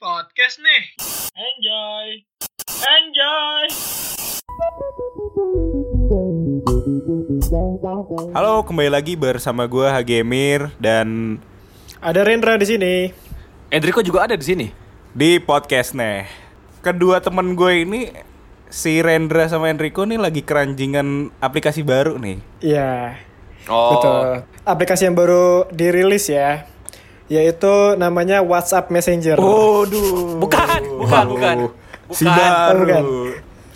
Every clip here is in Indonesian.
podcast nih. Enjoy. Enjoy. Halo, kembali lagi bersama gue Hagemir dan Ada Rendra di sini. Enrico juga ada di sini. di podcast nih. Kedua temen gue ini si Rendra sama Enrico nih lagi keranjingan aplikasi baru nih. Iya, Oh. betul. Aplikasi yang baru dirilis ya. Yaitu namanya WhatsApp Messenger. Waduh. Bukan, bukan, bukan. Si Bukan. baru. Bukan.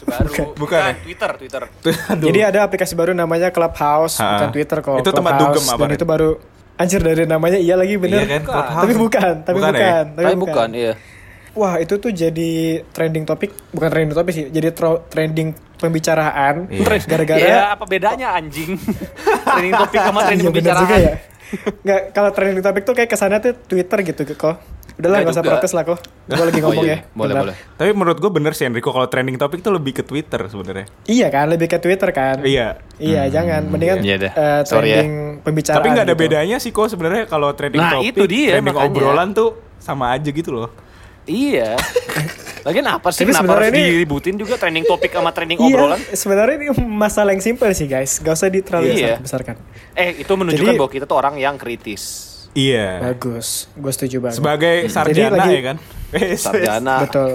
Baru. Bukan, Bukan, ya? Twitter, Twitter. Aduh. Jadi ada aplikasi baru namanya Clubhouse, Ha. bukan Twitter kok. Itu tempat Clubhouse, dugem apa, Dan itu baru Anjir dari namanya iya lagi bener. Iya kan? Clubhouse. Tapi bukan, tapi Bukan bukan, ya? tapi Tapi bukan, iya. Wah, itu tuh jadi trending topik, bukan trending topik sih, jadi tro- trending pembicaraan Iya. gara-gara Ya, apa bedanya anjing? trending topik sama Iya, trending pembicaraan. juga ya. Nggak, kalau trending topik tuh kayak kesannya tuh Twitter gitu kok. Udahlah Nggak gak usah protes lah kok. Gue lagi ngomong Oh, iya. ya. Boleh, Bentar. boleh. Tapi menurut gue bener sih Enrico kalau trending topik tuh lebih ke Twitter sebenarnya. Iya kan, lebih ke Twitter kan. Iya. Iya, jangan. Mendingan Iya dah. eh, Sorry ya. trending pembicaraan. Tapi nggak ada gitu. bedanya sih kok sebenarnya kalau trending Nah, topik, itu dia, trending makanya. obrolan tuh sama aja gitu loh. Iya. Lagian apa sih Tapi kenapa sebenarnya harus ini- diributin juga trending topik sama trending Iya, obrolan? sebenarnya ini masalah yang simpel sih guys. Gak usah di terlalu Iya. besarkan. Eh, itu menunjukkan Jadi- bahwa kita tuh orang yang kritis. Iya. Bagus, gue setuju banget. Sebagai sarjana lagi- ya kan. Sarjana. Betul.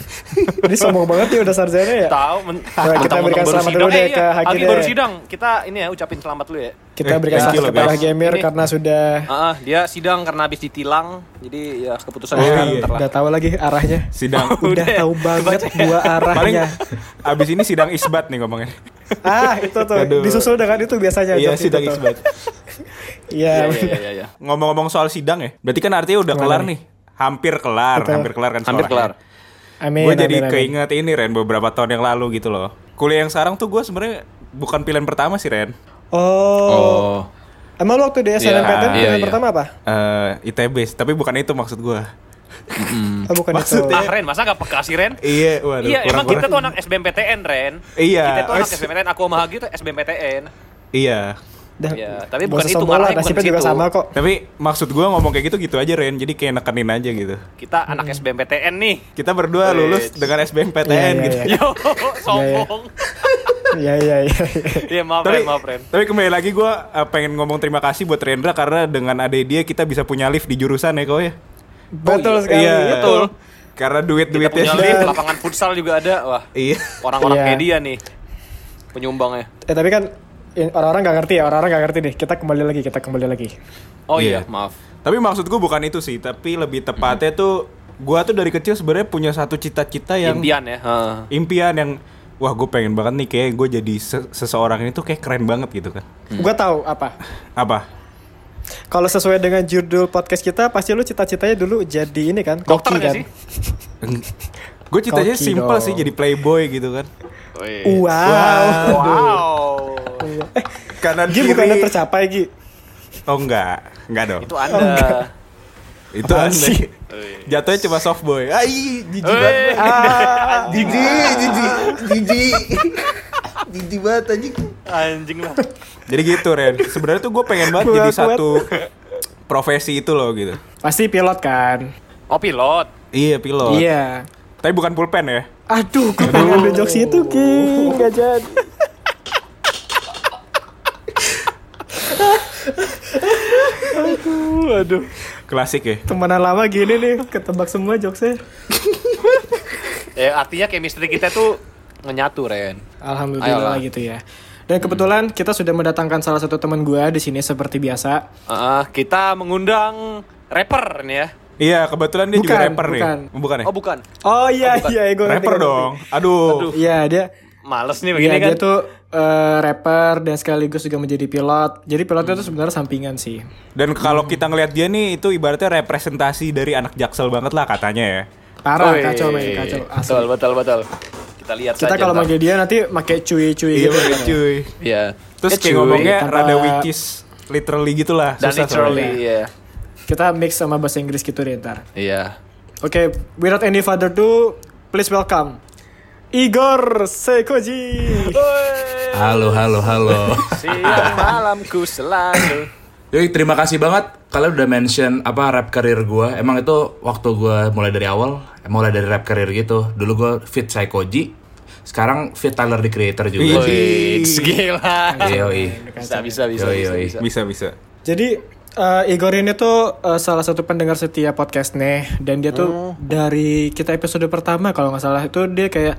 Ini sombong banget ya udah sarjana ya. Tahu men- kita berikan baru selamat dulu deh Eh, ke iya, Haki Haki deh. baru sidang. Kita ini ya ucapin selamat dulu ya. Kita Eh, berikan selamat kepada Ini- karena sudah Ah, ah, dia sidang karena habis ditilang. Jadi ya keputusan Oh, iya. udah tahu lagi arahnya. Sidang. Udah Udah, tahu banget kebaca Paling arahnya. abis ini sidang isbat nih ngomongnya. ah, itu tuh Aduh. disusul dengan itu biasanya Iya itu sidang tuh. isbat. Iya. Iya, iya. Ngomong-ngomong soal sidang ya, berarti kan artinya udah Gimana kelar nih? nih. Hampir kelar, Betul. hampir kelar kan Hampir kelar. Amin. Gue jadi amin, amin. keinget ini Ren beberapa tahun yang lalu gitu loh. Kuliah yang sekarang tuh gue sebenarnya bukan pilihan pertama sih Ren. Oh. Emang lu waktu di SNMPTN Iya, pilihan iya. pertama apa? Eh ITB, tapi bukan itu maksud gue. Oh, bukan Maksudnya- itu. Ah, Ren, masa gak peka sih, Ren? Iya, waduh. iya, emang kita tuh anak SBMPTN, Ren. Iya. Kita tuh anak. SBMPTN, aku sama Hagi tuh SBMPTN. Iya. Dah, Iya, tapi bukan itu, bukan nasibnya juga sama kok. Tapi maksud gue ngomong kayak gitu gitu aja Ren, jadi kayak nekenin aja gitu. Kita anak SBMPTN nih. Kita berdua Wes. lulus dengan SBMPTN Iya, iya, gitu. iya. Yo, sombong. Iya, iya, iya. Iya, maaf, Tapi, Ren, maaf, Ren. tapi kembali lagi gue pengen ngomong terima kasih buat Rendra karena dengan adek dia kita bisa punya lift di jurusan ya kau ya. Betul sekali. Iya, betul. Karena duit-duitnya punya sudah- lift, lapangan futsal juga ada. Wah, Iya. orang-orang Iya. kayak dia nih. Penyumbangnya. Eh tapi kan orang-orang gak ngerti ya, orang-orang gak ngerti deh. Kita kembali lagi, kita kembali lagi. Oh Iya. iya, maaf. Tapi maksud gue bukan itu sih, tapi lebih tepatnya tuh gua tuh dari kecil sebenarnya punya satu cita-cita yang Impian ya. Heeh. impian yang wah gue pengen banget nih kayak gue jadi se- seseorang ini tuh kayak keren banget gitu kan. Gua tahu apa. Apa? Kalau sesuai dengan judul podcast kita, pasti lu cita-citanya dulu jadi ini kan, Dokter kan. sih? Gue citanya Koki simpel dong. sih jadi playboy gitu kan. Wow. Wow. Kanan Gi kiri. bukannya tercapai Gi. Oh enggak, enggak dong. Itu Anda. Itu Apaan aneh. sih? Jatuhnya cuma soft boy. Ai, jijik banget. Ah, Jijik, jijik, jijik. Jijik banget anjing. Anjing lah. Jadi gitu Ren. Sebenarnya tuh gue pengen banget jadi satu profesi itu loh gitu. pasti pilot kan. Oh pilot. Iya pilot. Iya. Tapi bukan pulpen ya. Aduh, gue pengen ambil jokes itu Ki, gak jadi. Aduh. Klasik ya. Temenan lama gini nih, ketebak semua jokesnya. Ya artinya chemistry kita tuh menyatu, Ren. Alhamdulillah Ayolah. gitu ya. Dan kebetulan kita sudah mendatangkan salah satu teman gua di sini seperti biasa. Ah, kita mengundang rapper nih ya. Iya, kebetulan dia juga Bukan, rapper nih. bukan. Bukan ya? Oh bukan. Oh iya bukan. iya, gue rapper dong. Aduh. Aduh. Iya dia, Males nih iya begini kan. dia tuh eh, rapper dan sekaligus juga menjadi pilot. Jadi pilotnya tuh sebenarnya sampingan sih. Dan kalau kita ngelihat dia nih itu ibaratnya representasi dari anak jaksel banget lah katanya ya. Parah, Wih. kacau men, kacau. Asli. Betul, betul, betul. Kita lihat Kita saja. kalau manggil dia nanti pakai cuy-cuy Iya gitu. kan. cuy. Iya. Terus kayak ngomongnya Tanpa- rada which is literally gitu lah. dan susah literally, iya. Kita mix sama bahasa Inggris gitu deh ntar. Iya. Oke, without any further ado, please welcome Igor Sekoji. Halo, halo, halo. Siang malamku selalu. Yoi, terima kasih banget kalian udah mention apa rap career gue. Emang itu waktu gue mulai dari awal, mulai dari rap career gitu. Dulu gue fit Psychoji, sekarang fit Tyler the Creator juga. Wih, gila. Yoi. Bisa, bisa, bisa, Yoi, bisa, yoi. bisa. Bisa bisa. Jadi eh, Igor ini tuh eh, salah satu pendengar setia podcast nih. Dan dia tuh dari kita episode pertama kalau nggak salah. Itu dia kayak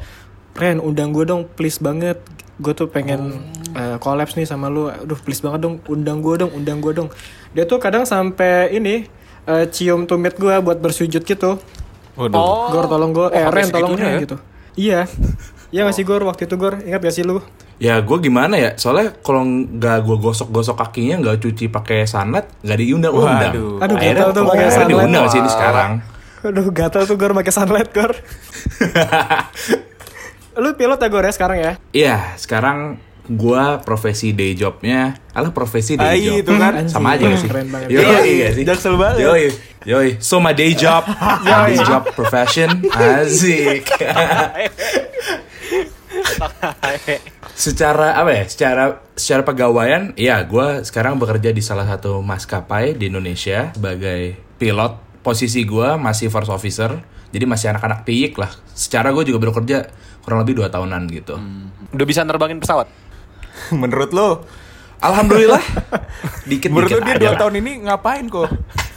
Ren undang gue dong please banget. Gue tuh pengen eh, collabs nih sama lu. Aduh please banget dong undang gue dong undang gue dong. Dia tuh kadang sampai ini eh, cium tumit gue buat bersujud gitu. Waduh. Gor tolong gue eh sampai Ren tolong ya? gitu. Iya Iya gak sih Gor waktu itu Gor ingat gak sih lu Ya gue gimana ya? Soalnya kalau nggak gue gosok-gosok kakinya nggak cuci pakai sunlight nggak diundang-undang. Aduh, Akhirnya, gatel tuh pakai akhirnya sunlight. diundang sih ini sekarang. Aduh gatel tuh Gor pakai sunlight Gor Lu pilot ya Gor ya sekarang ya Iya, sekarang gua profesi day jobnya, alah profesi day Ah, job. itu kan. Anjing, Sama aja gak sih? keren banget. Yoi, Iya, gak sih? jaksel banget. Yoi, yoi. So my day job, my day job profession, asik. Secara apa ya? Secara secara pegawaian, ya gua sekarang bekerja di salah satu maskapai di Indonesia sebagai pilot. Posisi gua masih first officer, jadi masih anak-anak piyik lah. Secara gue juga bekerja kurang lebih dua tahunan gitu. Udah bisa nerbangin pesawat? Menurut lo, Alhamdulillah. Dikit menurut lo dikit dia aja dua tahun ini ngapain kok?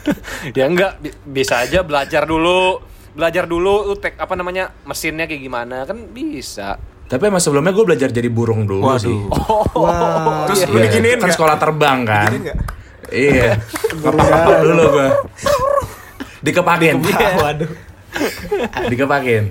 ya enggak, bi- bisa aja belajar dulu. Belajar dulu lu tek apa namanya mesinnya kayak gimana kan bisa. Tapi emang sebelumnya gue belajar jadi burung dulu sih. Wah Terus Iya, lu diginiin kan sekolah terbang kan. Iya. Ngapak dulu gue. Dikepakin. Waduh Dikepakin.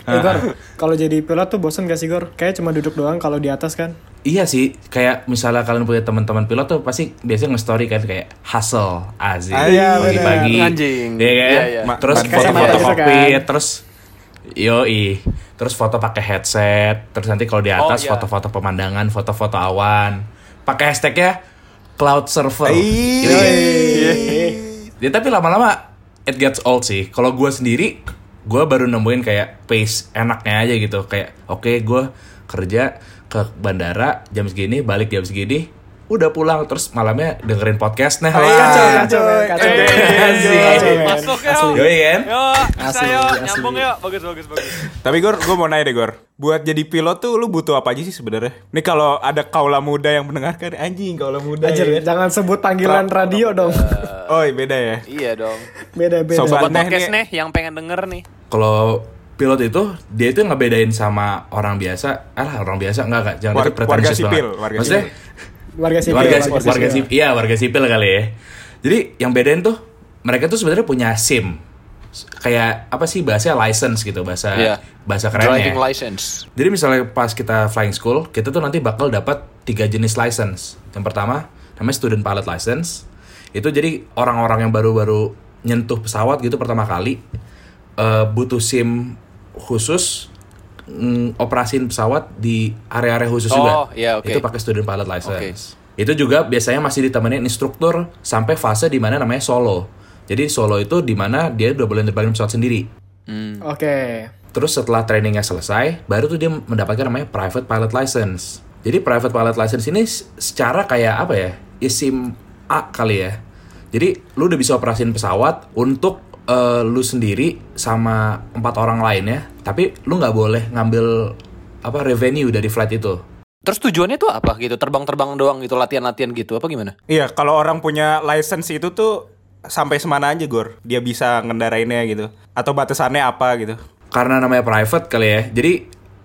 Eh, Gor, kalau jadi pilot tuh bosen gak sih Gor? Kayak cuma duduk doang kalau di atas kan Iya sih, kayak misalnya kalian punya teman-teman pilot tuh pasti biasanya nge-story kan kayak hustle, asik, Ah, iya, pagi-pagi. Iya kan? Iya, iya. Terus foto-foto gitu kokpit, kan. terus yoi, terus foto pakai headset, terus nanti kalau di atas Oh, iya. foto-foto pemandangan, foto-foto awan, pakai hashtagnya cloud server. Iya. Ya tapi lama-lama it gets old sih. Kalau gue sendiri, gue baru nemuin kayak pace enaknya aja gitu. Kayak oke gue kerja ke bandara jam segini, balik jam segini, udah pulang terus malamnya dengerin podcast nah. Kacau, kacau, men, kacau. Kacau, men. Masuk ya. Asli. Yoi kan? Yuk, bisa yuk, nyambung yuk. Bagus, bagus, bagus. Tapi Gor, gue mau nanya deh Gor. Buat jadi pilot tuh lu butuh apa aja sih sebenarnya? Nih kalau ada kaula muda yang mendengarkan, anjing kaula muda. Anjir, ya. jangan sebut panggilan radio dong Oh, iya, beda ya. Iya dong. Beda-beda Sobat Buat Neh podcast nih. nih yang pengen denger nih. Kalau pilot itu dia itu ngebedain sama orang biasa. Alah orang biasa enggak kak, jangan War- itu warga sipil, banget. warga Maksudnya Warga sipil warga, warga warga sipil. sipil. Iya warga sipil kali ya. Jadi yang bedain tuh mereka tuh sebenarnya punya sim. Kayak apa sih bahasa license gitu bahasa Iya. bahasa kerennya. Driving license. jadi misalnya pas kita flying school kita tuh nanti bakal dapat tiga jenis license. Yang pertama namanya student pilot license. Itu jadi orang-orang yang baru-baru nyentuh pesawat gitu pertama kali eh, butuh sim khusus mm, operasin pesawat di area-area khusus Oh, juga iya, oke. itu pakai student pilot license itu juga biasanya masih ditemenin instruktur sampai fase di mana namanya solo jadi solo itu di mana dia udah boleh terbangin pesawat sendiri Oke Terus setelah trainingnya selesai, baru tuh dia mendapatkan namanya private pilot license. Jadi private pilot license ini secara kayak apa ya? Ya SIM A kali ya. Jadi lu udah bisa operasin pesawat untuk eh, lu sendiri sama empat orang lainnya, tapi lu nggak boleh ngambil apa revenue dari flight itu. Terus tujuannya tuh apa gitu? Terbang-terbang doang gitu, latihan-latihan gitu apa gimana? Iya, kalau orang punya license itu tuh sampai semana aja Gor. Dia bisa ngendarainnya gitu. Atau batasannya apa gitu. karena namanya private kali ya jadi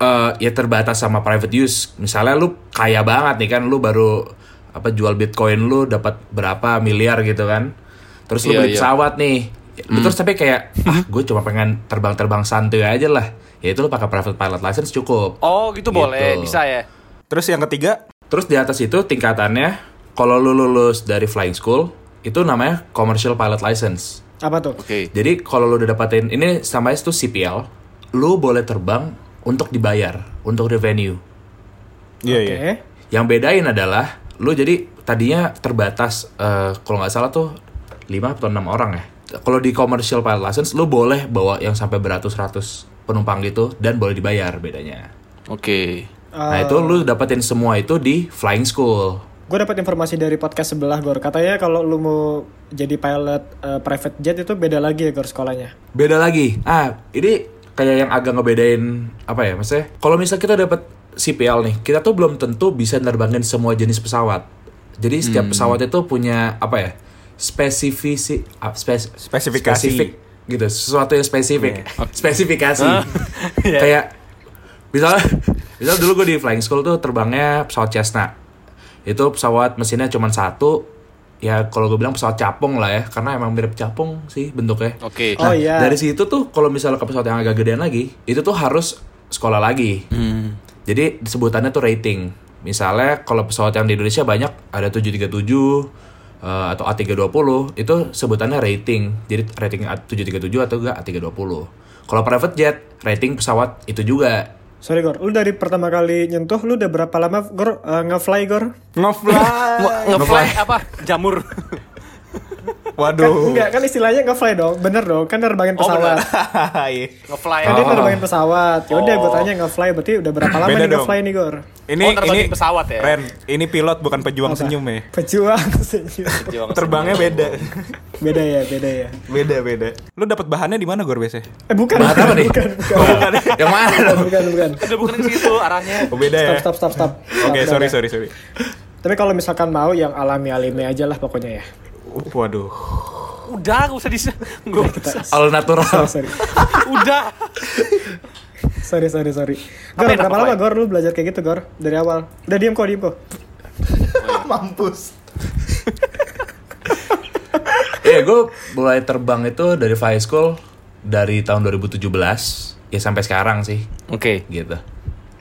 eh, ya terbatas sama private use misalnya lu kaya banget nih kan lu baru apa jual bitcoin lu dapat berapa miliar gitu kan terus lu Iya, beli iya. pesawat nih Lu terus tapi kayak ah gue cuma pengen terbang-terbang santuy aja lah ya itu lu pakai private pilot license cukup Oh gitu, boleh, Gitu. bisa ya. Terus yang ketiga, terus di atas itu tingkatannya kalau lu lulus dari flying school itu namanya commercial pilot license Apa tuh? Oke. Jadi kalau lu udah dapatin ini sama itu CPL, lu boleh terbang untuk dibayar, untuk revenue. iya Oke iya. Yang bedain adalah lu jadi tadinya terbatas eh, kalau nggak salah tuh 5 atau 6 orang ya. Kalau di commercial pilot license lu boleh bawa yang sampai beratus-ratus penumpang gitu dan boleh dibayar bedanya. Oke. Nah, itu lu dapetin semua itu di flying school. gue dapat informasi dari podcast sebelah Gor. Katanya kalau lu mau jadi pilot eh, private jet itu beda lagi ya Gor sekolahnya. Beda lagi. Ah, ini kayak yang agak ngebedain apa ya, maksudnya? Kalau misal kita dapat CPL nih, kita tuh belum tentu bisa nerbangin semua jenis pesawat. Jadi setiap pesawat itu punya apa ya? Spesifisi, ah, spes- Spesifikasi. spesifik gitu, sesuatu yang spesifik. Spesifikasi. Iya. Kayak misalnya, misalnya dulu gue di flying school tuh terbangnya pesawat Cessna. Itu pesawat mesinnya cuma satu. Ya kalau gue bilang pesawat capung lah ya, karena emang mirip capung sih bentuknya. Oke. Oh iya. Dari situ tuh kalau misalnya ke pesawat yang agak gedean lagi, itu tuh harus sekolah lagi. Jadi sebutannya tuh rating. Misalnya kalau pesawat yang di Indonesia banyak ada 737 eh, atau A320 itu sebutannya rating. Jadi rating A737 atau enggak A320. Kalau private jet, rating pesawat itu juga. Sorry Gor, lu dari pertama kali nyentuh lu udah berapa lama Gor eh, nge-fly Gor? Ngefly. Ngefly apa? Jamur. Kan, Waduh. enggak kan istilahnya nge-fly dong, bener dong, kan nerbangin pesawat. Iya. Ngefly. Kan dia Oh. nerbangin pesawat. Ya udah gue Oh. tanya nge-fly berarti udah berapa lama Beda nih nge-fly nih Gor? Ini Oh, ini pesawat ya? Ren, ini pilot bukan pejuang senyum ya. Pejuang senyum. Juang Terbangnya beda. Beda ya, beda ya. beda beda. Lu dapat bahannya di mana Gor biasanya? Eh bukan. Bahan apa nih? Bukan, bukan. yang mana? dong? bukan, bukan. Udah bukan di situ arahnya. Oh, beda ya. Stop, stop, stop, stop. Oke, Stop, sorry sorry sorry. Tapi kalau misalkan mau yang alami-alami aja lah pokoknya ya. Uh, Waduh. Udah, gak usah di Gak usah. All natural. Sorry, sorry. Udah. Sorry, sorry, sorry. Gor, berapa lama fly? Gor lu belajar kayak gitu Gor? Dari awal. Udah diem kok, diem kok. Mampus. Iya, gue mulai terbang itu dari flight school dari tahun 2017 ya sampai sekarang sih Oke. gitu.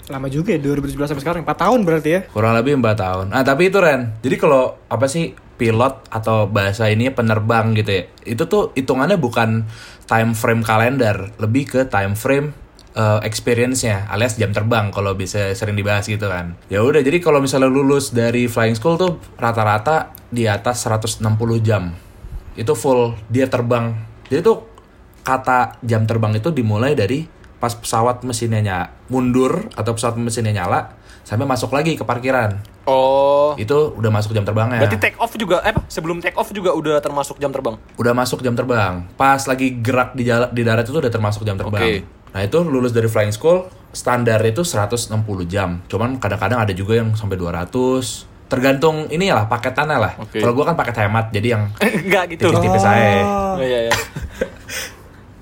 Lama juga ya, 2017 sampai sekarang. 4 tahun berarti ya. Kurang lebih 4 tahun. Ah, tapi itu Ren. Jadi kalau apa sih pilot atau bahasa ini penerbang gitu ya. Itu tuh hitungannya bukan time frame kalender, lebih ke time frame eh, experience-nya alias jam terbang kalau bisa sering dibahas gitu kan. Ya udah, jadi kalau misalnya lulus dari flying school tuh rata-rata di atas 160 jam. Itu full dia terbang. Jadi tuh kata jam terbang itu dimulai dari pas pesawat mesinnya ny- mundur atau pesawat mesinnya nyala sampai masuk lagi ke parkiran. Oh. Itu udah masuk jam terbangnya. Berarti take off juga eh apa? Sebelum take off juga udah termasuk jam terbang. udah masuk jam terbang. Pas lagi gerak di jalan di darat itu udah termasuk jam terbang. Oke. Nah, itu lulus dari flying school standar itu 160 jam. Cuman kadang-kadang ada juga yang sampai 200. Tergantung ini lah paketannya lah. Oke. Kalau gua kan paket hemat jadi yang Enggak gitu. tipis-tipis aja. Oh. Oh, iya iya.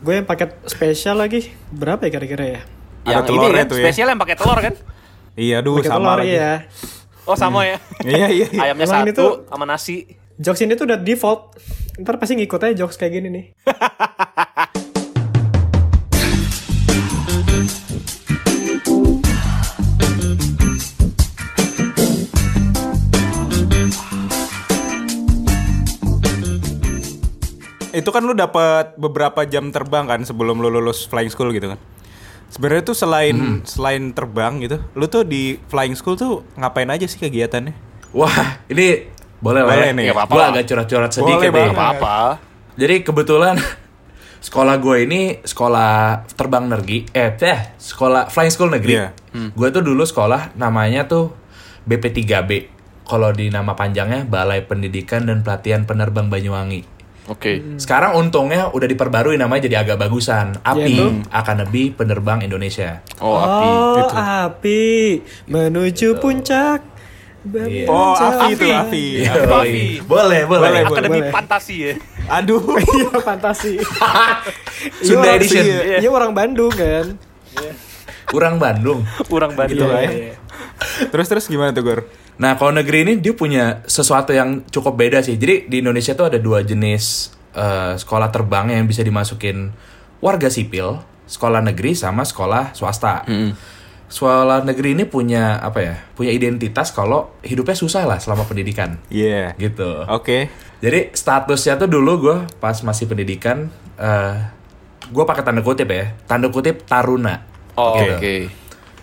Gue yang paket spesial lagi. Berapa ya kira-kira ya? Ada Yang ini telurnya kan tuh ya. spesial yang pakai telur kan? Iya, duh sama telur lagi. ya. Oh sama ya. Iya, iya. iya. Ayamnya Emang ini satu tuh- sama nasi. Jokes ini tuh udah default. Ntar pasti ngikut aja jokes kayak gini nih. Itu kan lu dapat beberapa jam terbang kan sebelum lu lulus flying school gitu kan. Sebenarnya tuh selain Hmm. selain terbang gitu, lu tuh di flying school tuh ngapain aja sih kegiatannya? Wah, ini boleh lah Boleh ya. nih. Apa-apa. Gua agak curhat-curhat sedikit Boleh nih. banget. Apa-apa. Jadi kebetulan sekolah gue ini sekolah terbang negeri, eh teh sekolah flying school negeri. Iya. Gue tuh dulu sekolah namanya tuh BP3B. Kalau di nama panjangnya Balai Pendidikan dan Pelatihan Penerbang Banyuwangi. Oke. Sekarang untungnya udah diperbarui namanya jadi agak bagusan. API, Yaitu? Akademi Penerbang Indonesia. Oh, api. Oh, api menuju puncak. Iya. Oh. Afi itu Afi. Yoi. Api. Boleh, boleh. Boleh, Akademi boleh. fantasi ya. Aduh. Iya, fantasi. Iya, Sunda orang- Edition. Iya, iya, orang Bandung kan. Kurang Bandung. Kurang banget. Gitu Iya, ya. iya. terus terus gimana tuh Gor? Nah, kalau negeri ini dia punya sesuatu yang cukup beda sih. Jadi di Indonesia tuh ada dua jenis eh, sekolah terbang yang bisa dimasukin warga sipil, sekolah negeri sama sekolah swasta. Sekolah negeri ini punya apa ya? Punya identitas kalau hidupnya susah lah selama pendidikan, Iya. gitu. Oke. Jadi statusnya tuh dulu gue pas masih pendidikan, eh gue pakai tanda kutip ya, tanda kutip taruna. Oh, Gitu. oke.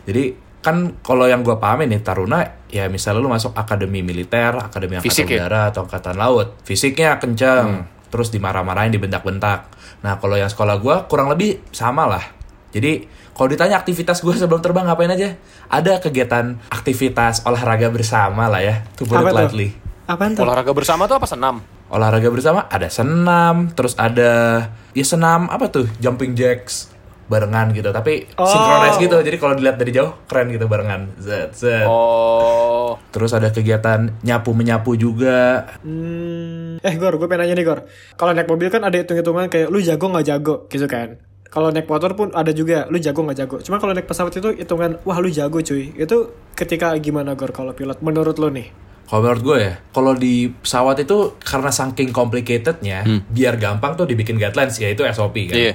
Jadi kan kalau yang gue pahami nih taruna ya misalnya lu masuk akademi militer, akademi angkatan Fisik ya? udara atau angkatan laut, fisiknya kenceng, terus dimarah-marahin, dibentak-bentak. Nah kalau yang sekolah gue kurang lebih sama lah. Jadi kalau ditanya aktivitas gue sebelum terbang ngapain aja? Ada kegiatan aktivitas olahraga bersama lah ya. To put it lightly. Apaan tuh? Olahraga bersama tuh apa senam? Olahraga bersama ada senam, terus ada ya senam apa tuh? Jumping jacks barengan gitu. Tapi Oh. synchronize gitu. Jadi kalau dilihat dari jauh keren gitu barengan. Zet, zet. Oh. Terus ada kegiatan nyapu menyapu juga. Hmm, eh Gor, gue pengen nanya nih Gor. Kalau naik mobil kan ada hitung-hitungan kayak lu jago nggak jago gitu kan. Kalau naik motor pun ada juga lu jago nggak jago. Cuma kalau naik pesawat itu hitungan wah lu jago cuy. Itu ketika gimana Gor kalau pilot menurut lu nih? Kalau menurut gue ya, kalau di pesawat itu karena saking complicatednya, biar gampang tuh dibikin guidelines yaitu SOP kan. Iya.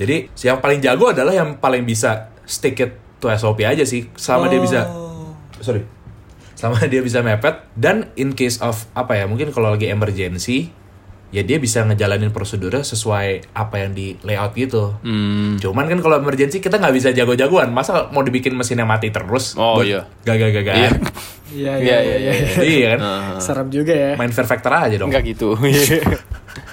Jadi yang paling jago adalah yang paling bisa stick it to SOP aja sih, selama dia bisa. Sorry. Selama dia bisa mepet dan in case of apa ya, mungkin kalau lagi emergency, ya dia bisa ngejalanin prosedurnya sesuai apa yang di layout gitu. Hmm. Cuman kan kalau emergency kita nggak bisa jago-jagoan. Masa mau dibikin mesinnya mati terus? Oh, iya. Gagal-gagal. Iya. Iya Iya, iya, iya. Iya kan? Serem juga ya. Main Fear Factor aja dong. Enggak gitu.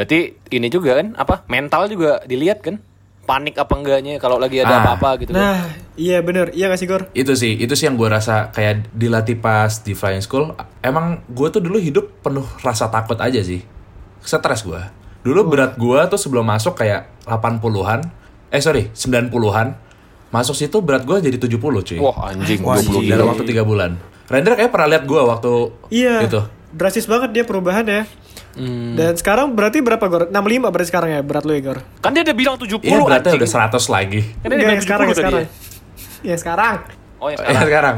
Berarti ini juga kan apa? Mental juga dilihat kan? Panik apa enggaknya kalau lagi ada Ah. apa-apa gitu kan. Nah, iya bener. Iya gak sih Gor? itu sih itu sih yang gue rasa kayak dilatih pas di flying school emang gue tuh dulu hidup penuh rasa takut aja sih stres gue dulu berat gue tuh sebelum masuk kayak 80-an eh sorry 90-an masuk situ berat gue jadi 70 cuy Wah, anjing Wah, 20 anjing. dalam waktu tiga bulan Render kayak pernah lihat gue waktu Iya. itu Drastis banget dia perubahan ya. Hmm. Dan sekarang berarti berapa Gor? 65 berarti sekarang ya berat lu ya Gor? Kan dia udah bilang 70 Iya beratnya anjing. udah 100 lagi Kan dia bilang yang sekarang, 70 yang tadi sekarang. ya. Ya sekarang. Oh, ya sekarang. sekarang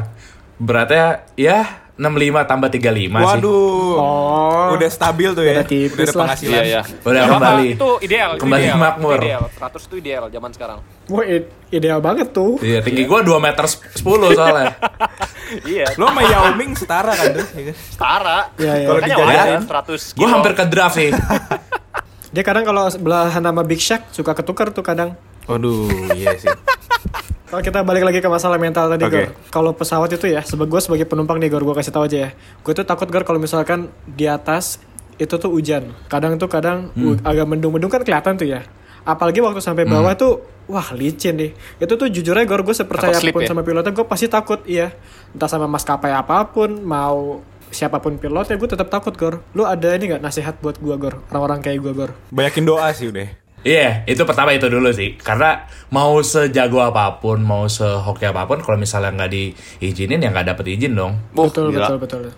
beratnya ya 65 tambah 35 sih Waduh. Oh. Udah stabil tuh ya. Udah tipis Udah ada lah. penghasilan. Iya, iya. Udah Nggak apa-apa, kembali. Itu ideal, Kembali ideal. makmur. Itu Ideal. 100 itu ideal zaman sekarang. Wah, ideal banget tuh. Iya tinggi gue 2 meter 10 soalnya iya. Lo sama Yao Ming setara kan tuh? ya kan? Setara. Iya, iya. Kalau dijadiin, wajar 100 Gue kilo. hampir ke draft sih Dia kadang kalau sebelahan sama Big Shaq suka ketukar tuh kadang. Waduh, iya sih. Kalau kita balik lagi ke masalah mental tadi. Gor. Kalau pesawat itu ya, sebagai gue sebagai penumpang nih, Gor, gue kasih tahu aja ya. Gue tuh takut, Gor, kalau misalkan di atas itu tuh hujan. Kadang tuh kadang Hmm. agak mendung-mendung kan kelihatan tuh ya. Apalagi waktu sampai Hmm. bawah tuh, wah licin nih. Itu tuh jujur aja, Gor, gue sepercaya Takut ya? sama pilotnya, gue pasti takut, iya. Entah sama maskapai apa pun, mau siapa pun pilotnya, gue tetap takut, Gor. Lu ada ini gak nasihat buat gue, Gor? Orang-orang kayak gue, Gor. Banyakin doa sih udah. Iya, itu pertama itu dulu sih. Karena mau sejago apa pun, mau sehoki apa pun, kalau misalnya nggak diizinin ya nggak dapet izin dong. Betul, gila. betul, betul, Betul,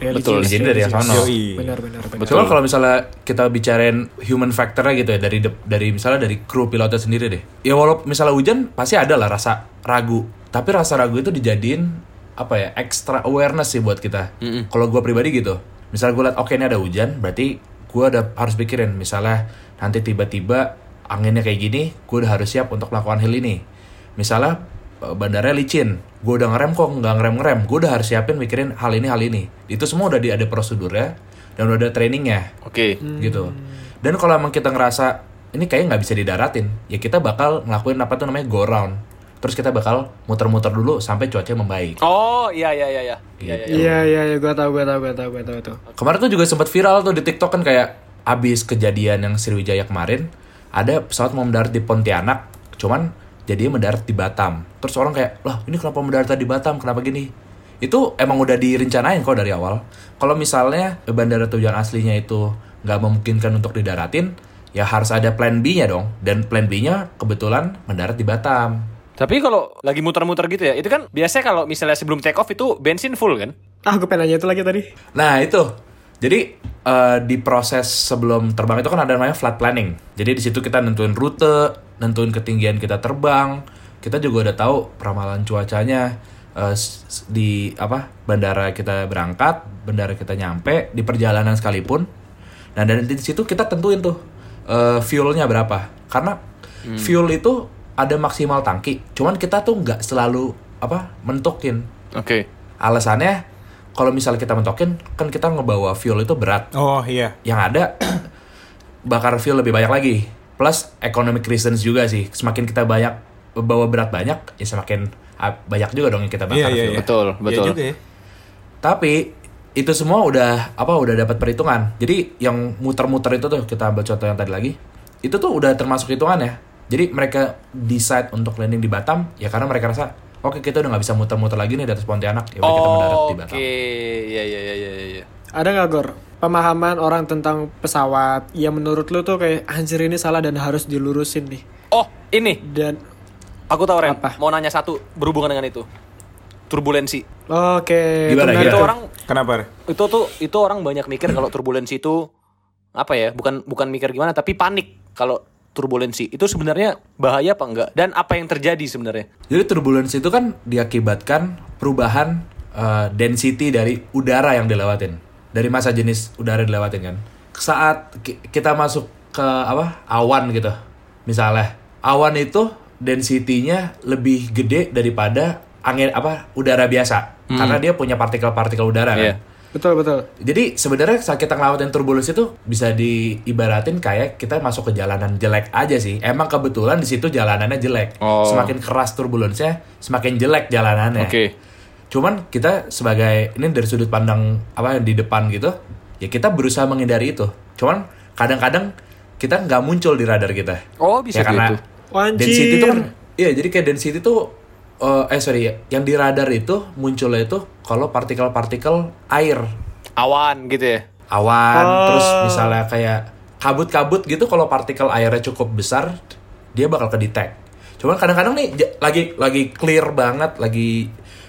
izin dari yang sono. Yoi. Benar, benar, benar. Kalau misalnya kita bicarain human factornya gitu ya dari dari misalnya dari kru pilotnya sendiri deh. Ya walaupun misalnya hujan pasti ada lah rasa ragu. Tapi rasa ragu itu dijadiin apa ya extra awareness sih buat kita. Kalau gue pribadi gitu. Misalnya gue liat oke ini ada hujan, berarti gue udah harus pikirin misalnya nanti tiba-tiba anginnya kayak gini, gue udah harus siap untuk melakukan hal ini. Misalnya eh, bandaranya licin, gue udah ngerem kok nggak ngerem ngerem, gue udah harus siapin mikirin hal ini hal ini. Itu semua udah di, ada prosedurnya dan udah ada trainingnya Oke. gitu. Dan kalau emang kita ngerasa ini kayaknya nggak bisa didaratin, ya kita bakal ngelakuin apa tuh namanya go round. Terus kita bakal muter-muter dulu sampai cuacanya membaik. Oh, iya iya iya iya. Iya iya. Iya, iya, iya, gue tahu, gue tahu, gue tahu, gue tahu itu. Kemarin tuh juga sempat viral tuh di TikTok kan kayak abis kejadian yang Sriwijaya kemarin, ada pesawat mau mendarat di Pontianak, cuman jadinya mendarat di Batam. Terus orang kayak, lah ini kenapa mendarat di Batam, kenapa gini? Itu emang udah direncanain kok dari awal. Kalau misalnya bandara tujuan aslinya itu nggak memungkinkan untuk didaratin, ya harus ada plan B-nya dong. Dan plan B-nya kebetulan mendarat di Batam. Tapi kalau lagi muter-muter gitu ya, itu kan biasanya kalau misalnya sebelum take off itu bensin full kan? Ah, gue pengen nanya itu lagi tadi. Nah itu, jadi eh, di proses sebelum terbang itu kan ada namanya flight planning. Jadi di situ kita nentuin rute, nentuin ketinggian kita terbang. Kita juga udah tahu peramalan cuacanya s- di apa bandara kita berangkat, bandara kita nyampe, di perjalanan sekalipun. Nah dan di situ kita tentuin tuh eh, fuelnya berapa. Karena fuel itu ada maksimal tangki. Cuman kita tuh nggak selalu apa mentokin Oke. alasannya kalau misalnya kita mentokin kan kita ngebawa fuel itu berat Oh iya. yang ada bakar fuel lebih banyak lagi plus economic reasons juga sih semakin kita banyak bawa berat banyak ya semakin ah, banyak juga dong yang kita bakar Iya iya fuel iya. Betul, Iya betul. juga ya. tapi itu semua udah apa udah dapat perhitungan jadi yang muter-muter itu tuh kita ambil contoh yang tadi lagi itu tuh udah termasuk hitungannya Jadi mereka decide untuk landing di Batam ya karena mereka rasa oke kita udah nggak bisa muter-muter lagi nih di atas Pontianak ya udah kita mendarat di Oke, Batam. iya iya iya iya iya. Ada nggak Gor? Pemahaman orang tentang pesawat yang menurut lu tuh kayak anjir ini salah dan harus dilurusin nih. Oh, ini Dan aku tahu Ren. Apa? Mau nanya satu berhubungan dengan itu. Turbulensi. oke, Gimana, menarik Itu orang Kenapa? Re? itu tuh itu orang banyak mikir kalau turbulensi itu apa ya? Bukan bukan mikir gimana tapi panik kalau turbulensi. Itu sebenarnya bahaya apa enggak? Dan apa yang terjadi sebenarnya? Jadi turbulence itu kan diakibatkan perubahan eh, density dari udara yang dilewatin. Dari masa jenis udara yang dilewatin kan. Saat ki- kita masuk ke apa? awan gitu. Misalnya, awan itu density-nya lebih gede daripada angin apa? udara biasa. Karena dia punya partikel-partikel udara kan. Betul betul. Jadi sebenarnya saat kita ngelewatin turbulence itu bisa diibaratin kayak kita masuk ke jalanan jelek aja sih. Emang kebetulan di situ jalanannya jelek. Oh. Semakin keras turbulence-nya, semakin jelek jalanannya. Oke. Cuman kita sebagai ini dari sudut pandang apa yang di depan gitu, ya kita berusaha menghindari itu. Cuman kadang-kadang kita nggak muncul di radar kita. Oh, bisa ya karena gitu. Anjir. density itu kan, iya jadi kayak density itu eh, eh sorry ya, yang di radar itu munculnya itu kalau partikel-partikel air Awan gitu ya. awan Oh. terus misalnya kayak kabut-kabut gitu kalau partikel airnya cukup besar dia bakal ke detect cuman kadang-kadang nih j- lagi lagi clear banget lagi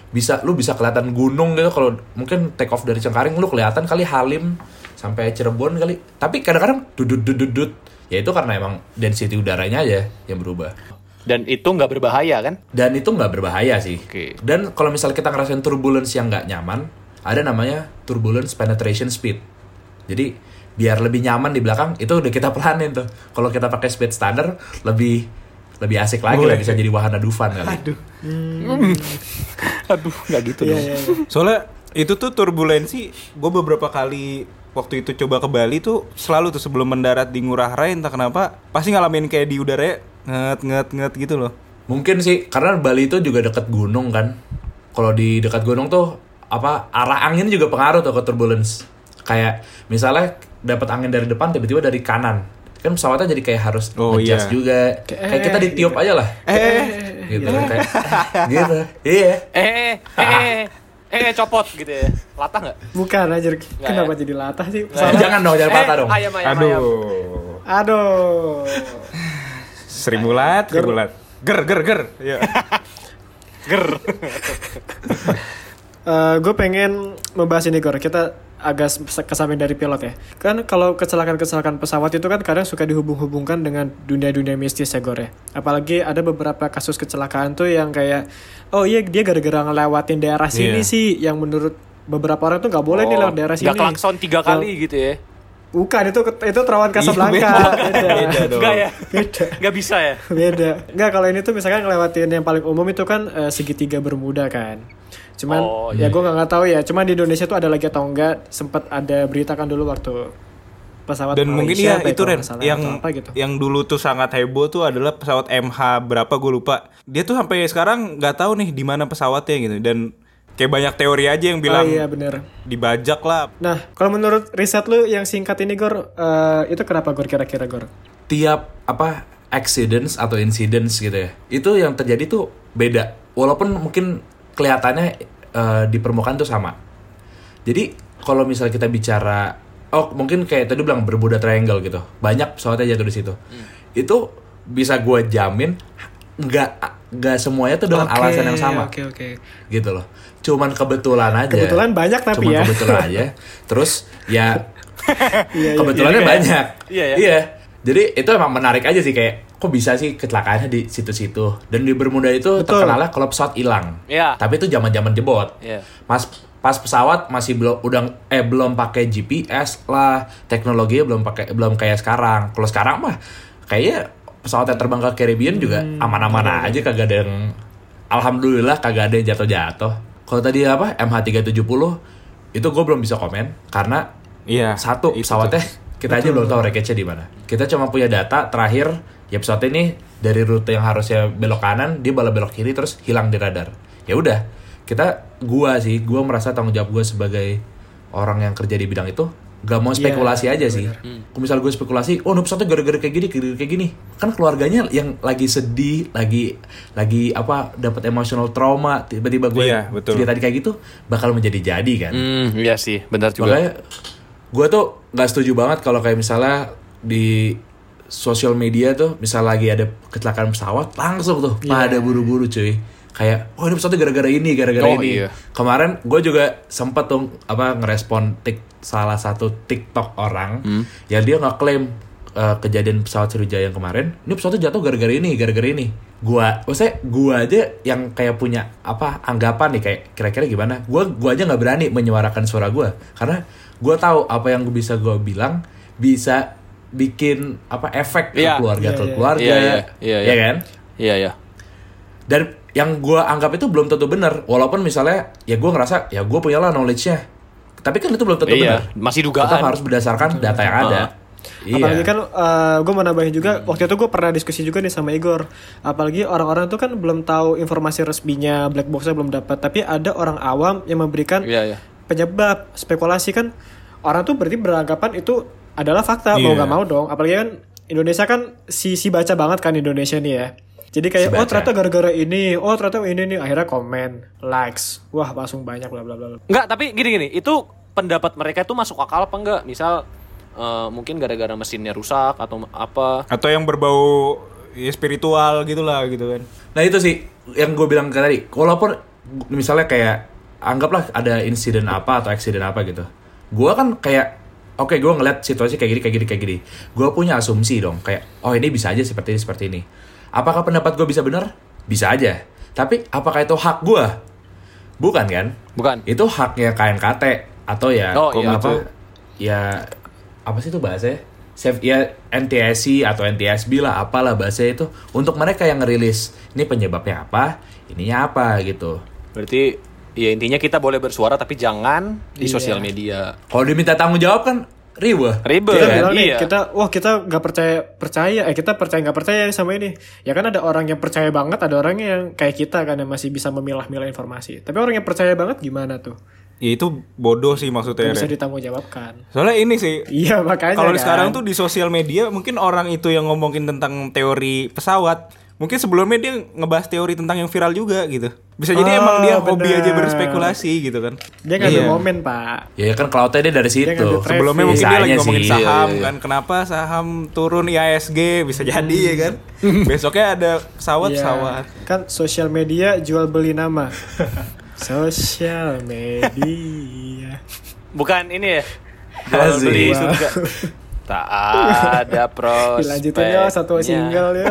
bisa lu bisa kelihatan gunung gitu kalau mungkin take off dari Cengkaring lu kelihatan kali Halim sampai Cirebon kali tapi kadang-kadang dudut dudut dudut ya itu karena emang density udaranya aja yang berubah Dan itu nggak berbahaya kan? dan itu nggak berbahaya sih. Oke. Dan kalau misalnya kita ngerasain turbulence yang nggak nyaman, ada namanya turbulence penetration speed. Jadi biar lebih nyaman di belakang itu udah kita pelanin tuh. Kalau kita pakai speed standar lebih lebih asik lagi lah bisa jadi wahana Dufan kali. Aduh. Aduh, nggak gitu Iya dong. iya. iya. Soalnya itu tuh turbulensi, gue beberapa kali waktu itu coba ke Bali tuh selalu tuh sebelum mendarat di Ngurah Rai entah kenapa pasti ngalamin kayak di udara nget nget nget gitu loh. Mungkin sih karena Bali itu juga deket gunung kan. Kalau di dekat gunung tuh apa arah angin juga pengaruh tuh ke turbulence. Kayak misalnya dapat angin dari depan tiba-tiba dari kanan. Kan pesawatnya jadi kayak harus Oh, adjust iya. juga. Kayak kita ditiup aja lah. Eh, gitu kayak gitu. Iya. Eh, eh, eh, copot gitu ya. Latah nggak? Bukan anjir. Kenapa ya? jadi latah sih? Eh, jangan dong, jangan patah Eh, dong. Ayam, ayam, ayam. aduh, Aduh. seribu lat, seribu lat. Ger ger ger. Iya. gue pengen membahas ini Gor. Kita agak ke samping dari pilot ya. Kan kalau kecelakaan-kecelakaan pesawat itu kan kadang suka dihubung-hubungkan dengan dunia-dunia mistis ya Gor ya. Apalagi ada beberapa kasus kecelakaan tuh yang kayak oh iya dia gara-gara ngelewatin daerah sini Iya. sih yang menurut beberapa orang tuh nggak boleh nih lewat daerah sini. Nggak klakson tiga kali gitu ya. Bukan itu itu terawan Casablanca. Iya, beda. Beda dong. Enggak ya? Beda. Nggak bisa ya? Beda. Enggak kalau ini tuh misalkan ngelewatin yang paling umum itu kan eh, segitiga Bermuda kan. Cuman Oh, ya gue nggak nggak tahu ya. Cuman di Indonesia tuh ada lagi atau enggak sempat ada berita kan dulu waktu pesawat Dan mungkin ya apa itu Ren yang apa gitu. yang dulu tuh sangat heboh tuh adalah pesawat MH berapa gue lupa. Dia tuh sampai sekarang nggak tahu nih di mana pesawatnya gitu dan kayak banyak teori aja yang bilang oh iya bener. dibajak lah. Nah kalau menurut riset lu yang singkat ini Gor eh, itu kenapa Gor kira-kira Gor? Tiap apa accidents atau incidents gitu ya. Itu yang terjadi tuh beda. Walaupun mungkin kelihatannya eh, di permukaan tuh sama. Jadi kalau misalnya kita bicara oh mungkin kayak tadi bilang Bermuda Triangle gitu. Banyak pesawatnya jatuh di situ. Itu bisa gue jamin nggak nggak semuanya tuh dengan Oke, alasan yang sama Oke oke. gitu loh. Cuman kebetulan aja. Kebetulan banyak tapi Cuman ya. kebetulan aja. Terus ya Iya, iya. kebetulannya Iya, banyak. Iya, ya. Jadi itu emang menarik aja sih kayak kok bisa sih kecelakaannya di situ-situ. Dan di Bermuda itu Betul. terkenalnya kalau pesawat hilang. Iya. Tapi itu zaman-zaman jebot. Iya. Mas pas pesawat masih belum udah eh belum pakai GPS lah, teknologinya belum pakai belum kayak sekarang. Kalau sekarang mah kayaknya pesawat yang terbang ke Caribbean juga Hmm, aman-aman aja kagak ada yang alhamdulillah kagak ada yang jatuh-jatuh. Kalau tadi apa MH370 itu gue belum bisa komen karena Iya. satu itu pesawatnya kita aja belum tahu rekecnya di mana. Kita cuma punya data terakhir ya pesawat ini dari rute yang harusnya belok kanan dia malah belok kiri terus hilang di radar. Ya udah kita gua sih gua merasa tanggung jawab gua sebagai orang yang kerja di bidang itu gak mau spekulasi aja sih. Kalau misal gue spekulasi, oh ini pesawatnya gara-gara kayak gini, gara-gara kayak gini, kan keluarganya yang lagi sedih, lagi lagi apa dapat emotional trauma, tiba-tiba gue Iya, betul. cerita tadi kayak gitu, bakal menjadi-jadi kan. Hmm, iya sih, benar juga. Makanya gue tuh nggak setuju banget kalau kayak misalnya di sosial media tuh misal lagi ada kecelakaan pesawat langsung tuh pada buru-buru cuy kayak oh ini pesawatnya gara-gara ini gara-gara Oh, ini iya. kemarin gue juga sempet tuh apa ngerespon tik salah satu tiktok orang Hmm. yang dia nggak klaim uh, kejadian pesawat Sriwijaya yang kemarin ini pesawatnya jatuh gara-gara ini gara-gara ini gua maksudnya gua aja yang kayak punya apa anggapan nih kayak kira-kira gimana gua gua aja nggak berani menyuarakan suara gua karena gua tahu apa yang bisa gua bilang bisa bikin apa efek ke Iya. keluarga Iya, ke iya. keluarga Iya, iya, iya, ya iya. kan Iya, iya. Dan yang gua anggap itu belum tentu benar walaupun misalnya ya gua ngerasa ya gua punya lah knowledge-nya tapi kan itu belum tentu Iya, benar masih tetap dugaan. harus berdasarkan data yang ada iya Apalagi kan gue mau nambahin juga waktu itu gue pernah diskusi juga nih sama Igor. Apalagi orang-orang tuh kan belum tahu informasi resminya black boxnya belum dapat, tapi ada orang awam yang memberikan Iya, iya. penyebab spekulasi kan orang tuh berarti beranggapan itu adalah fakta mau Iya. nggak mau dong. Apalagi kan Indonesia kan si si baca banget kan Indonesia nih ya. Jadi kayak Si oh ternyata gara-gara ini, oh ternyata ini nih akhirnya komen, likes, wah langsung banyak bla bla bla. Enggak, tapi gini-gini, itu pendapat mereka itu masuk akal apa enggak? Misal eh, mungkin gara-gara mesinnya rusak atau apa? Atau yang berbau ya, spiritual gitulah gitu kan. Nah itu sih yang gue bilang ke tadi. Walaupun misalnya kayak anggaplah ada insiden apa atau accident apa gitu. Gue kan kayak oke gue ngeliat situasi kayak gini kayak gini kayak gini. Gue punya asumsi dong kayak oh ini bisa aja seperti ini seperti ini. Apakah pendapat gue bisa benar? Bisa aja. Tapi apakah itu hak gue? Bukan kan? Bukan. Itu haknya KNKT atau ya Oh, iya. apa? Ya apa sih itu bahasanya? Save ya NTSC atau NTSB lah apalah bahasa itu untuk mereka yang ngerilis ini penyebabnya apa, ininya apa gitu. Berarti ya intinya kita boleh bersuara tapi jangan di Iya. sosial media. Kalau diminta tanggung jawab kan ribet. Ribet. kita kan? bilang nih Iya. kita wah kita nggak percaya percaya eh kita percaya nggak percaya sama ini ya kan ada orang yang percaya banget ada orang yang kayak kita kan yang masih bisa memilah-milah informasi tapi orang yang percaya banget gimana tuh Ya itu bodoh sih maksudnya. Bisa Ren. ditanggungjawabkan Soalnya ini sih iya makanya Kalau kan. sekarang tuh di sosial media mungkin orang itu yang ngomongin tentang teori pesawat, mungkin sebelumnya dia ngebahas teori tentang yang viral juga gitu. Bisa jadi Oh, emang dia hobi bener. aja berspekulasi gitu kan. dia ngambil Iya. momen pak Ya kan cloudnya dia dari situ. traffic. Sebelumnya mungkin dia lagi ngomongin sih, saham iya, iya. kan. Kenapa saham turun IASG bisa jadi ya kan. Besoknya ada pesawat Iya. pesawat. kan sosial media jual beli nama sosial media Bukan ini ya. Jual beli surga. Tak ada pros. dilanjutin ya satu single ya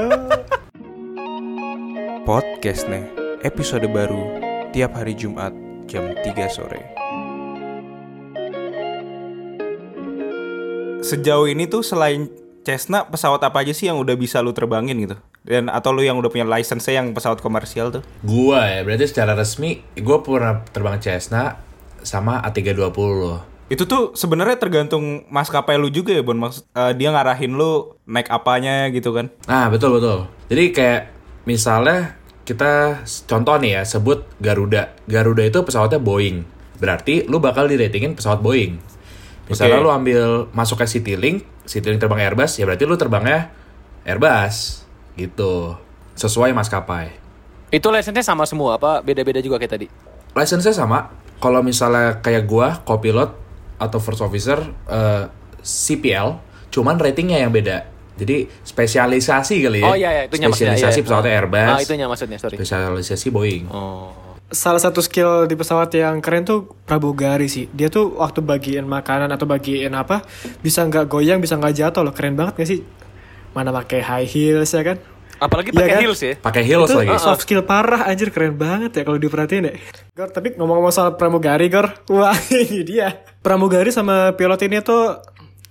Podcast nih, episode baru tiap hari Jumat jam 3 sore. Sejauh ini tuh selain Cessna, pesawat apa aja sih yang udah bisa lu terbangin gitu? Dan atau lu yang udah punya license yang pesawat komersial tuh? Gua ya, berarti secara resmi gua pernah terbang Cessna sama A320. Itu tuh sebenarnya tergantung maskapai lu juga ya, Bon. Maksud eh, dia ngarahin lu naik apanya gitu kan. Nah, betul betul. Jadi kayak misalnya kita contoh nih ya, sebut Garuda. Garuda itu pesawatnya Boeing. Berarti lu bakal diratingin pesawat Boeing. Misalnya Oke. lu ambil masuk ke Citylink, Citylink terbang Airbus, ya berarti lu terbangnya Airbus gitu. Sesuai maskapai. Itu license-nya sama semua apa beda-beda juga kayak tadi? License-nya sama. Kalau misalnya kayak gua, copilot atau first officer eh, CPL, cuman ratingnya yang beda. Jadi spesialisasi kali ya. Oh iya iya itu maksudnya. Spesialisasi iya. pesawatnya Airbus. Ah, itunya maksudnya, sorry. Spesialisasi Boeing. Oh. salah satu skill di pesawat yang keren tuh pramugari sih. Dia tuh waktu bagiin makanan atau bagiin apa bisa nggak goyang, bisa nggak jatuh loh. Keren banget gak sih? Mana pakai high heels ya kan? Apalagi Iya pakai kan? heels ya. Pakai heels itu lagi. soft skill parah anjir keren banget ya kalau diperhatiin ya. Gor, tapi ngomong-ngomong soal pramugari, Gor. Wah, ini dia. Pramugari sama pilot ini tuh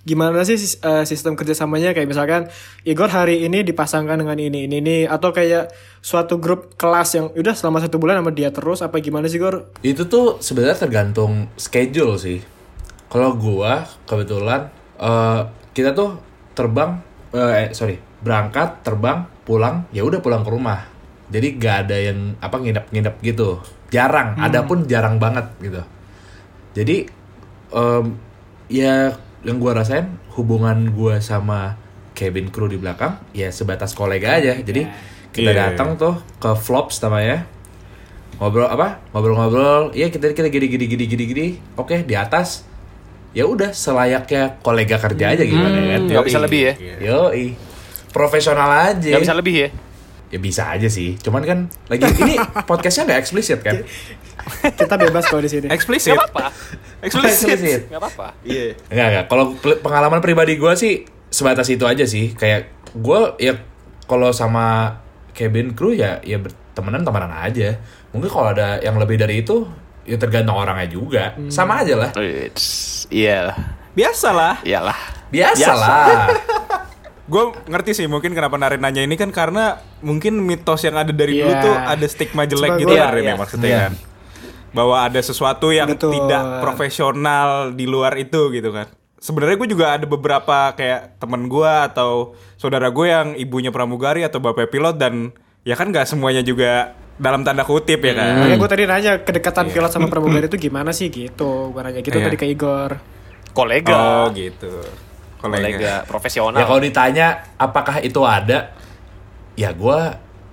gimana sih eh, sistem kerjasamanya kayak misalkan Igor hari ini dipasangkan dengan ini ini ini atau kayak suatu grup kelas yang udah selama satu bulan sama dia terus apa gimana sih Gor? Itu tuh sebenarnya tergantung schedule sih. Kalau gua kebetulan eh, kita tuh terbang eh eh, sorry berangkat terbang pulang ya udah pulang ke rumah. Jadi gak ada yang apa nginep-nginep gitu. Jarang. Ada pun jarang banget gitu. Jadi em, ya yang gue rasain hubungan gue sama cabin crew di belakang ya sebatas kolega aja. Jadi kita Iya. datang tuh ke flops namanya ngobrol apa ngobrol-ngobrol iya kita kita gini gini gini gini gini oke di atas ya udah selayaknya kolega kerja aja gimana kan Hmm, nggak bisa lebih ya? Yoi. profesional aja Gak bisa lebih ya? Ya bisa aja sih cuman kan lagi ini podcastnya nggak eksplisit kan Kita bebas kalau di sini. Eksplisit. Gak apa-apa. Eksplisit. Gak apa-apa. Iya. Enggak, enggak. Kalau pengalaman pribadi gue sih sebatas itu aja sih. Kayak gue ya kalau sama cabin crew ya ya bertemanan temenan aja. Mungkin kalau ada yang lebih dari itu ya tergantung orangnya juga. Sama aja lah. It's- Iya lah. Biasalah. Iyalah. Biasa lah. Gue ngerti sih mungkin kenapa Narin nanya ini kan karena mungkin mitos yang ada dari dulu Iya. tuh ada stigma jelek Coba gitu gua- kan Rin, ya iya. maksudnya Iya. kan. Bahwa ada sesuatu yang Betul. tidak profesional di luar itu gitu kan. Sebenarnya gue juga ada beberapa kayak temen gue atau saudara gue yang ibunya pramugari atau bapak pilot dan ya kan nggak semuanya juga dalam tanda kutip ya kan. Makanya gue tadi nanya kedekatan pilot sama pramugari itu gimana sih gitu. Gue nanya gitu Iya. tadi ke Igor. Kolega. Oh gitu. Kolega. ya Profesional. kalau ditanya apakah itu ada, ya gue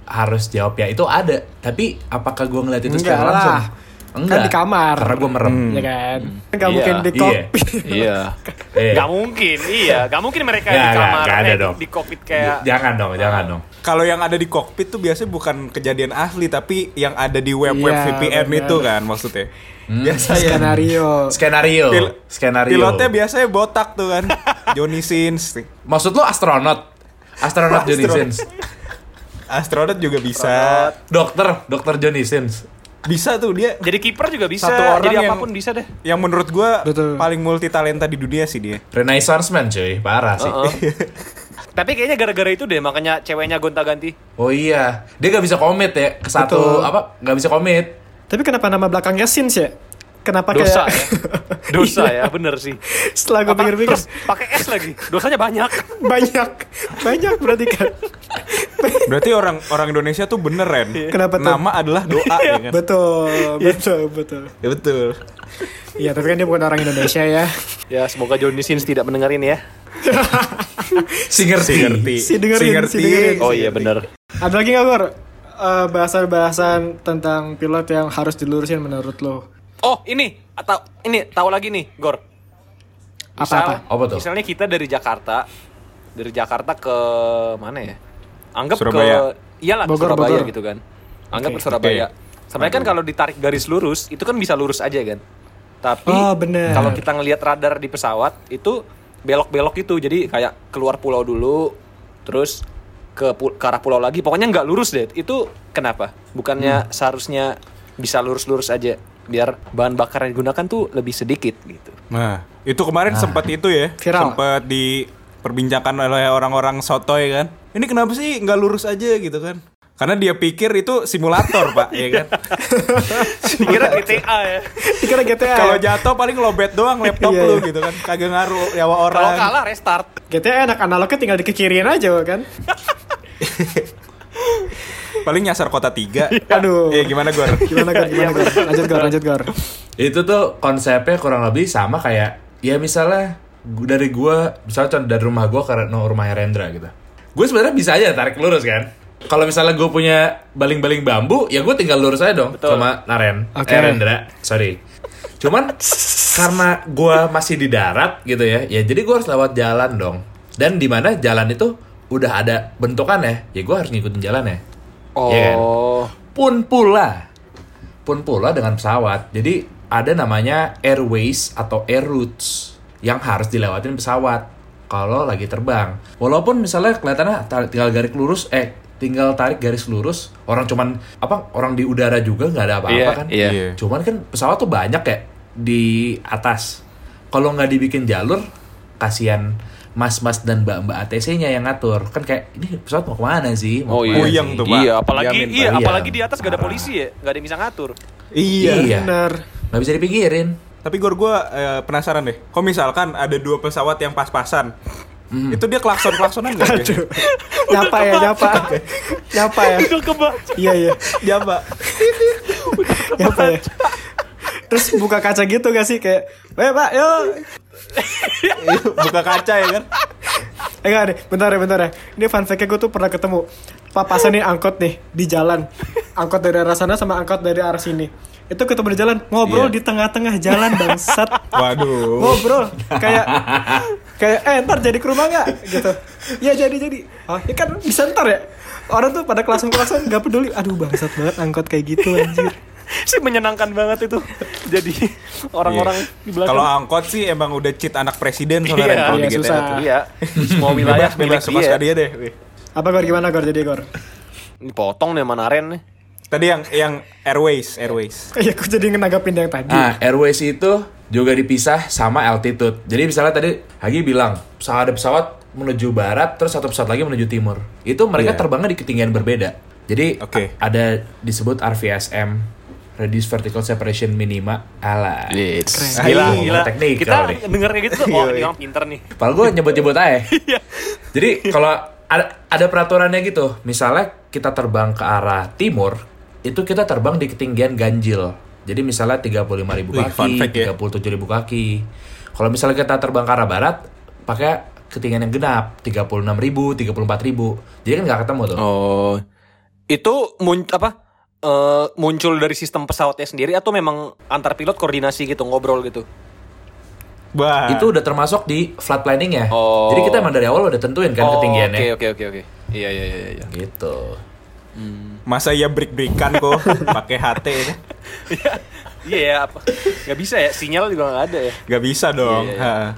harus jawab ya itu ada. Tapi apakah gue ngeliat itu Enggak secara lah. langsung? Kan di kamar. Karena gue merem. Ya kan? Gak Iya. mungkin di Iya. kokpit. Iya. Eh. Gak mungkin, iya. Gak mungkin mereka Nggak, di kamar, nggak ada eh, di- dong. di kokpit kayak... Jangan dong, jangan dong. Kalau yang ada di kokpit tuh biasanya bukan kejadian asli tapi yang ada di web-web Iya, VPN benar. itu kan maksudnya. Biasa ya. Skenario. Skenario. Pil- Skenario. Pilotnya biasanya botak tuh kan. Johnny Sins. Maksud lo astronot? Astronot Johnny. Sins. Astronot juga bisa. Dokter, dokter Johnny Sins. Bisa tuh dia Jadi kiper juga bisa, Satu orang jadi yang- apa pun bisa deh. yang menurut gua Betul. paling multi talenta di dunia sih dia. Renaissance man cuy, parah sih. Heeh. Tapi kayaknya gara-gara itu deh, makanya ceweknya gonta-ganti. Oh iya, dia gak bisa komit ya ke satu Betul. apa? Gak bisa komit. Tapi kenapa nama belakangnya Sins ya? Kenapa Dosa kayak... ya. Dosa ya, bener sih. Setelah gue pikir-pikir Terus pakai S lagi. Dosanya banyak. banyak, banyak berarti kan. Berarti orang orang Indonesia tuh bener Ren. Kenapa tuh? Nama adalah doa ya kan. betul, betul, betul. Ya betul. Iya, tapi kan dia bukan orang Indonesia ya. Ya, semoga Johnny Sins tidak mendengar ini ya. Si ngerti. Si ngerti. Si dengerin, si dengerin. Oh iya bener. Ada lagi nggak Gor? Eh, bahasan-bahasan tentang pilot yang harus dilurusin menurut lo? Oh, ini atau ini tahu lagi nih, Gor. Apa-apa? Apa tuh? Misalnya kita dari Jakarta, dari Jakarta ke mana ya? Anggap Surabaya. ke iyalah Bogor, Surabaya Bogor. gitu kan. Anggap Oke. ke Surabaya. Oke. Sebenarnya kan kalau ditarik garis lurus, itu kan bisa lurus aja kan. Tapi Oh, bener. kalau kita ngelihat radar di pesawat itu belok-belok itu. Jadi kayak keluar pulau dulu, terus ke, ke arah pulau lagi. Pokoknya nggak lurus deh. Itu kenapa? Bukannya Hmm. seharusnya bisa lurus-lurus aja biar bahan bakar yang digunakan tuh lebih sedikit gitu. Nah, itu kemarin sempat itu ya. Viral. Sempat diperbincangkan oleh orang-orang sotoy kan. Ini kenapa sih nggak lurus aja gitu kan? Karena dia pikir itu simulator, Pak, ya kan? Dikira GTA ya. Dikira GTA. Kalau jatuh paling lobet doang laptop Iya, lu iya. gitu kan. Kagak ngaruh nyawa orang. Kalau kalah restart. GTA enak analognya tinggal dikekirin aja kan. Paling nyasar kota tiga. Aduh. Eh gimana Gor? Gimana Gor? Gimana Gor? Lanjut Gor, lanjut Gor. Itu tuh konsepnya kurang lebih sama kayak ya misalnya dari gua misalnya contoh dari rumah gua ke no, rumahnya Rendra gitu. Gue sebenarnya bisa aja tarik lurus kan. Kalau misalnya gue punya baling-baling bambu, ya gue tinggal lurus aja dong Betul. sama Naren, Oke. eh, Rendra, sorry. Cuman karena gua masih di darat gitu ya, ya jadi gua harus lewat jalan dong. Dan di mana jalan itu udah ada bentukannya, ya gua harus ngikutin jalannya. Oh. Iya kan? Pun pula, pun pula dengan pesawat. Jadi ada namanya airways atau air routes yang harus dilewatin pesawat kalau lagi terbang. Walaupun misalnya kelihatannya tinggal garis lurus, eh tinggal tarik garis lurus, orang cuman apa orang di udara juga nggak ada apa-apa Iya, kan? iya. Iya. Cuman kan pesawat tuh banyak ya di atas. Kalau nggak dibikin jalur, kasihan mas-mas dan mbak-mbak ATC-nya yang ngatur. Kan kayak ini pesawat mau ke mana sih? Mau Oh iya. Puyeng sih? tuh, Pak. Iya, apalagi Diamin, iya, Pak. apalagi di atas gak ada polisi ya, gak ada yang bisa ngatur. Iya. Iya. Bener. Nggak bisa dipikirin. Tapi Gor gue penasaran deh. Kok misalkan ada dua pesawat yang pas-pasan, Hmm. itu dia klakson klaksonan ya? Aduh. Nyapa ya, nyapa. Nyapa ya. Udah kebaca. Iya, iya. Jamba. Nyapa ya. Terus buka kaca gitu gak sih kayak, "Eh, Pak, yuk." Buka kaca ya kan. Eh enggak deh, bentar ya, bentar ya. Ini fun fact gue tuh pernah ketemu papasan nih angkot nih di jalan. Angkot dari arah sana sama angkot dari arah sini. Itu ketemu di jalan, ngobrol Iya. di tengah-tengah jalan bangsat. Waduh. ngobrol kayak kayak eh ntar jadi ke rumah nggak? Gitu. Ya jadi jadi. Oh, ya kan bisa ntar ya. Orang tuh pada kelasan kelasan nggak peduli. Aduh bangsat banget angkot kayak gitu anjir. Sih menyenangkan banget itu. Jadi orang-orang di belakang. Kalau angkot sih emang udah cheat anak presiden soalnya Iya, Ren, kalau iya, di GTA susah. tuh. iya. Semua wilayah Bebas, suka dia. dia deh. apa gor? Gimana gor? Jadi gor? Ini potong nih mana Ren nih. Tadi yang yang Airways, Airways. ya aku jadi ngenanggapin yang tadi. Nah, airways itu juga dipisah sama altitude. Jadi misalnya tadi Hagi bilang, pesawat ada pesawat menuju barat, terus satu pesawat lagi menuju timur. Itu mereka Iya. terbangnya di ketinggian berbeda. Jadi Oke. a- ada disebut RVSM, Reduce Vertical Separation Minima. Alah. Yes. Keren. Gila, gila. teknik Kita nih. dengernya gitu oh ini orang pinter nih. Padahal gue nyebut-nyebut aja. Jadi kalau ada, ada peraturannya gitu, misalnya kita terbang ke arah timur, itu kita terbang di ketinggian ganjil. Jadi misalnya 35.000 Wih, fun fact kaki, ya. 37.000 kaki. Kalau misalnya kita terbang ke arah barat, pakai ketinggian yang genap, 36.000, 34.000. Jadi kan nggak ketemu tuh. Oh. Itu mun apa? eh, muncul dari sistem pesawatnya sendiri atau memang antar pilot koordinasi gitu ngobrol gitu? Wah. Itu udah termasuk di flight planning ya. Oh. Jadi kita emang dari awal udah tentuin kan Oh, ketinggiannya. Oke oke oke oke. Iya iya iya iya. Gitu. Masa ya break-breakan kok pakai HT ya. Iya ya apa? Gak bisa ya sinyal juga nggak ada ya. Gak bisa dong. Iya, iya. Ha.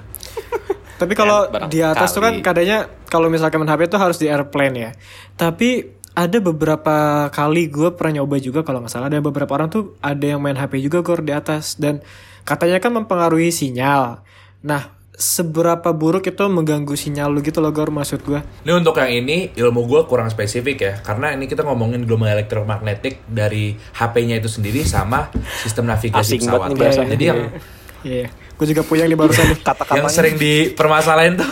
Tapi kalau Ya, di atas tuh kan kadanya kalau misalkan main HP tuh harus di airplane ya. Tapi ada beberapa kali gue pernah nyoba juga kalau nggak salah ada beberapa orang tuh ada yang main HP juga gor di atas dan katanya kan mempengaruhi sinyal. Nah seberapa buruk itu mengganggu sinyal lu gitu loh gor maksud gue. Ini untuk yang ini ilmu gue kurang spesifik ya Karena ini kita ngomongin gelombang elektromagnetik dari HP-nya itu sendiri sama sistem navigasi Asing pesawat nih bahasanya. Jadi yang Iya, gue juga puyeng di barusan nih. Kata-katanya. yang sering dipermasalahin tuh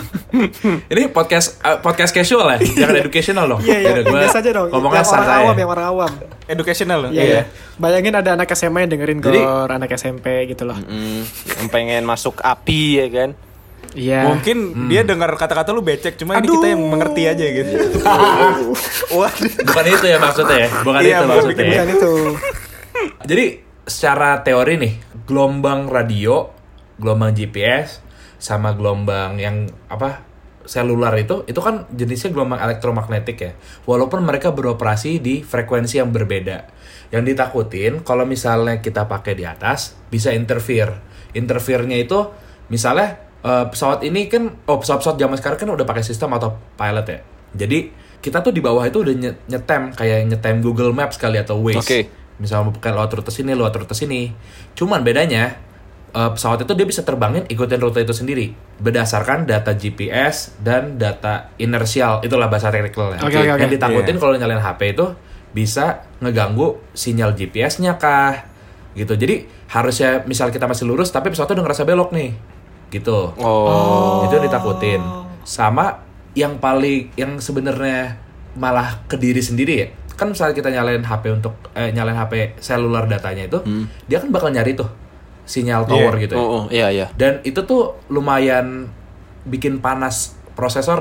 Ini podcast eh, podcast casual ya Jangan educational dong Iya iya, biasa aja dong. Ngomongnya yang orang awam, ya. yang orang awam. Educational loh. Iya, iya. Bayangin ada anak SMA yang dengerin Jadi- gor, anak SMP gitu loh. Hmm, yang pengen masuk api ya kan? Iya. Mungkin dia dengar kata-kata lu becek, cuma ini kita yang mengerti aja gitu. Wah. Bukan itu ya maksudnya ya Bukan Iya, itu bukan maksudnya ya. Bukan itu. Jadi secara teori nih, gelombang radio, gelombang GPS, sama gelombang yang apa seluler itu, itu kan jenisnya gelombang elektromagnetik ya. Walaupun mereka beroperasi di frekuensi yang berbeda. Yang ditakutin kalau misalnya kita pakai di atas bisa interfere. Interfere-nya itu misalnya eh, pesawat ini kan, oh pesawat-pesawat zaman sekarang kan udah pakai sistem autopilot ya. Jadi kita tuh di bawah itu udah nye- nyetem kayak nyetem Google Maps kali atau Waze Oke. misalnya bukan lewat rute sini lewat rute sini cuman bedanya eh, pesawat itu dia bisa terbangin ikutin rute itu sendiri berdasarkan data GPS dan data inersial itulah bahasa teknikalnya Oke, oke, oke. yang ditakutin Iya. kalau nyalain HP itu bisa ngeganggu sinyal GPS-nya kah gitu jadi harusnya misal kita masih lurus tapi pesawatnya udah ngerasa belok nih gitu Oh. itu ditakutin sama yang paling yang sebenarnya malah ke diri sendiri ya kan misalnya kita nyalain HP untuk eh, nyalain HP seluler datanya itu dia kan bakal nyari tuh sinyal tower Iya. gitu ya Oh, oh, iya iya. dan itu tuh lumayan bikin panas prosesor